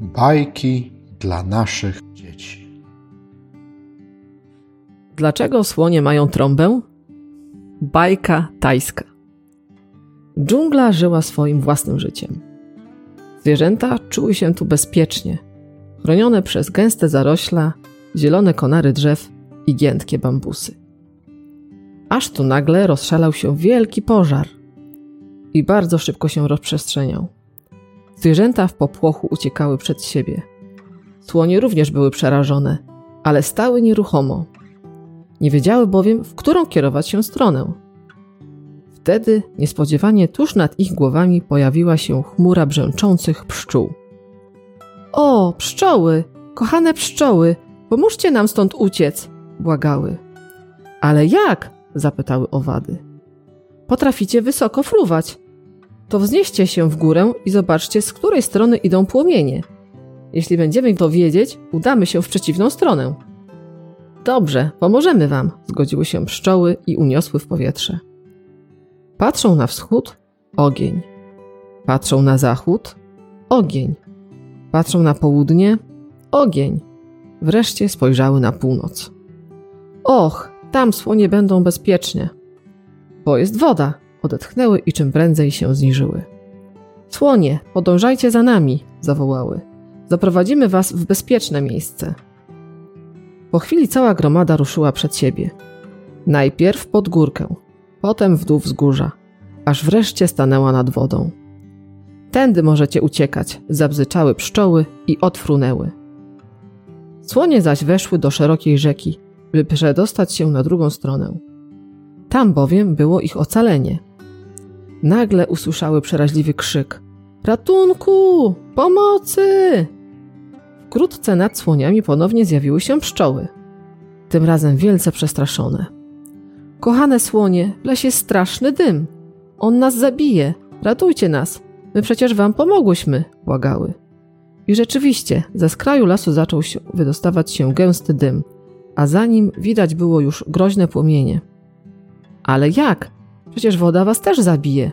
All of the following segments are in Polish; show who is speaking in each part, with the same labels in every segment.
Speaker 1: Bajki dla naszych dzieci.
Speaker 2: Dlaczego słonie mają trąbę? Bajka tajska. Dżungla żyła swoim własnym życiem. Zwierzęta czuły się tu bezpiecznie, chronione przez gęste zarośla, zielone konary drzew i giętkie bambusy. Aż tu nagle rozszalał się wielki pożar i bardzo szybko się rozprzestrzeniał. Zwierzęta w popłochu uciekały przed siebie. Słonie również były przerażone, ale stały nieruchomo. Nie wiedziały bowiem, w którą kierować się stronę. Wtedy niespodziewanie tuż nad ich głowami pojawiła się chmura brzęczących pszczół. O, pszczoły! Kochane pszczoły! Pomóżcie nam stąd uciec! błagały. Ale jak? zapytały owady. Potraficie wysoko fruwać. To wznieście się w górę i zobaczcie, z której strony idą płomienie. Jeśli będziemy to wiedzieć, udamy się w przeciwną stronę. Dobrze, pomożemy wam, zgodziły się pszczoły i uniosły w powietrze. Patrzą na wschód ogień. Patrzą na zachód ogień. Patrzą na południe ogień. Wreszcie spojrzały na północ. Och, tam słonie będą bezpiecznie. Bo jest woda, odetchnęły i czym prędzej się zniżyły. Słonie, podążajcie za nami, zawołały. Zaprowadzimy was w bezpieczne miejsce. Po chwili cała gromada ruszyła przed siebie. Najpierw pod górkę, potem w dół wzgórza, aż wreszcie stanęła nad wodą. Tędy możecie uciekać, zabzyczały pszczoły i odfrunęły. Słonie zaś weszły do szerokiej rzeki, by przedostać się na drugą stronę. Tam bowiem było ich ocalenie. Nagle usłyszały przeraźliwy krzyk: Ratunku! Pomocy! Wkrótce nad słoniami ponownie zjawiły się pszczoły. Tym razem wielce przestraszone. Kochane słonie, w lesie straszny dym. On nas zabije. Ratujcie nas. My przecież wam pomogłyśmy, błagały. I rzeczywiście, ze skraju lasu zaczął się wydostawać się gęsty dym, a za nim widać było już groźne płomienie. Ale jak? Przecież woda was też zabije.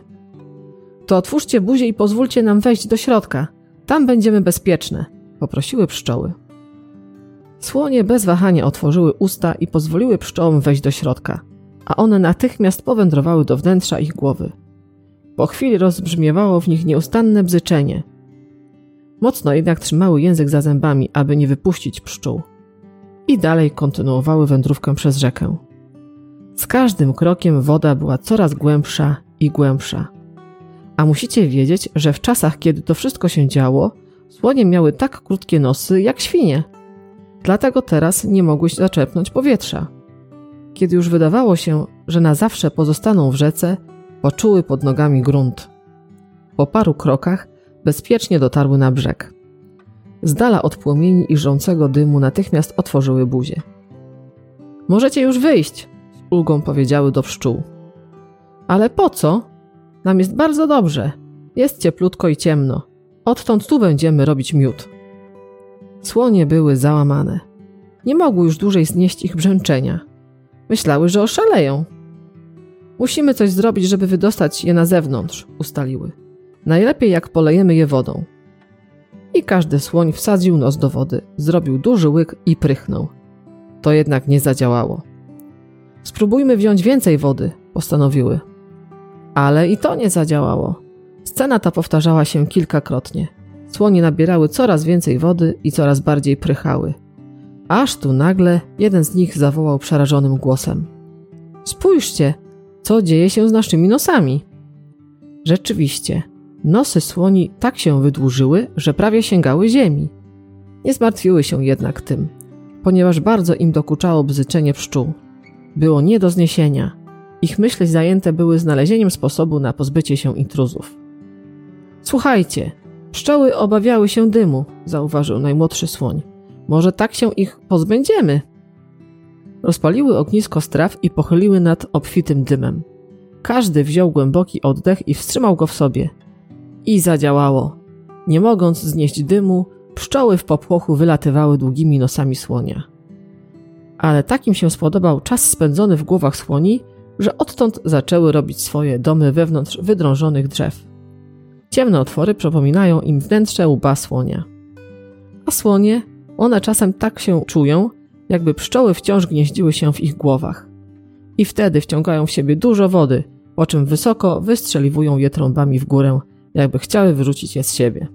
Speaker 2: To otwórzcie buzię i pozwólcie nam wejść do środka. Tam będziemy bezpieczne, poprosiły pszczoły. Słonie bez wahania otworzyły usta i pozwoliły pszczołom wejść do środka, a one natychmiast powędrowały do wnętrza ich głowy. Po chwili rozbrzmiewało w nich nieustanne bzyczenie. Mocno jednak trzymały język za zębami, aby nie wypuścić pszczół. I dalej kontynuowały wędrówkę przez rzekę. Z każdym krokiem woda była coraz głębsza i głębsza. A musicie wiedzieć, że w czasach, kiedy to wszystko się działo, słonie miały tak krótkie nosy jak świnie. Dlatego teraz nie mogły zaczepnąć powietrza. Kiedy już wydawało się, że na zawsze pozostaną w rzece, poczuły pod nogami grunt. Po paru krokach bezpiecznie dotarły na brzeg. Z dala od płomieni i żrącego dymu natychmiast otworzyły buzię. Możecie już wyjść, ulgą powiedziały do pszczół. Ale po co? Nam jest bardzo dobrze. Jest cieplutko i ciemno. Odtąd tu będziemy robić miód. Słonie były załamane. Nie mogły już dłużej znieść ich brzęczenia. Myślały, że oszaleją. Musimy coś zrobić, żeby wydostać je na zewnątrz, ustaliły. Najlepiej jak polejemy je wodą. I każdy słoń wsadził nos do wody, zrobił duży łyk i prychnął. To jednak nie zadziałało. Spróbujmy wziąć więcej wody, postanowiły. Ale i to nie zadziałało. Scena ta powtarzała się kilkakrotnie. Słonie nabierały coraz więcej wody i coraz bardziej prychały. Aż tu nagle jeden z nich zawołał przerażonym głosem: Spójrzcie, co dzieje się z naszymi nosami? Rzeczywiście, nosy słoni tak się wydłużyły, że prawie sięgały ziemi. Nie zmartwiły się jednak tym, ponieważ bardzo im dokuczało bzyczenie pszczół. Było nie do zniesienia. Ich myśli zajęte były znalezieniem sposobu na pozbycie się intruzów. Słuchajcie, pszczoły obawiały się dymu, zauważył najmłodszy słoń. Może tak się ich pozbędziemy? Rozpaliły ognisko straw i pochyliły nad obfitym dymem. Każdy wziął głęboki oddech i wstrzymał go w sobie. I zadziałało. Nie mogąc znieść dymu, pszczoły w popłochu wylatywały długimi nosami słonia. Ale takim się spodobał czas spędzony w głowach słoni, że odtąd zaczęły robić swoje domy wewnątrz wydrążonych drzew. Ciemne otwory przypominają im wnętrze łba słonia. A słonie, one czasem tak się czują, jakby pszczoły wciąż gnieździły się w ich głowach. I wtedy wciągają w siebie dużo wody, po czym wysoko wystrzeliwują je trąbami w górę, jakby chciały wyrzucić je z siebie.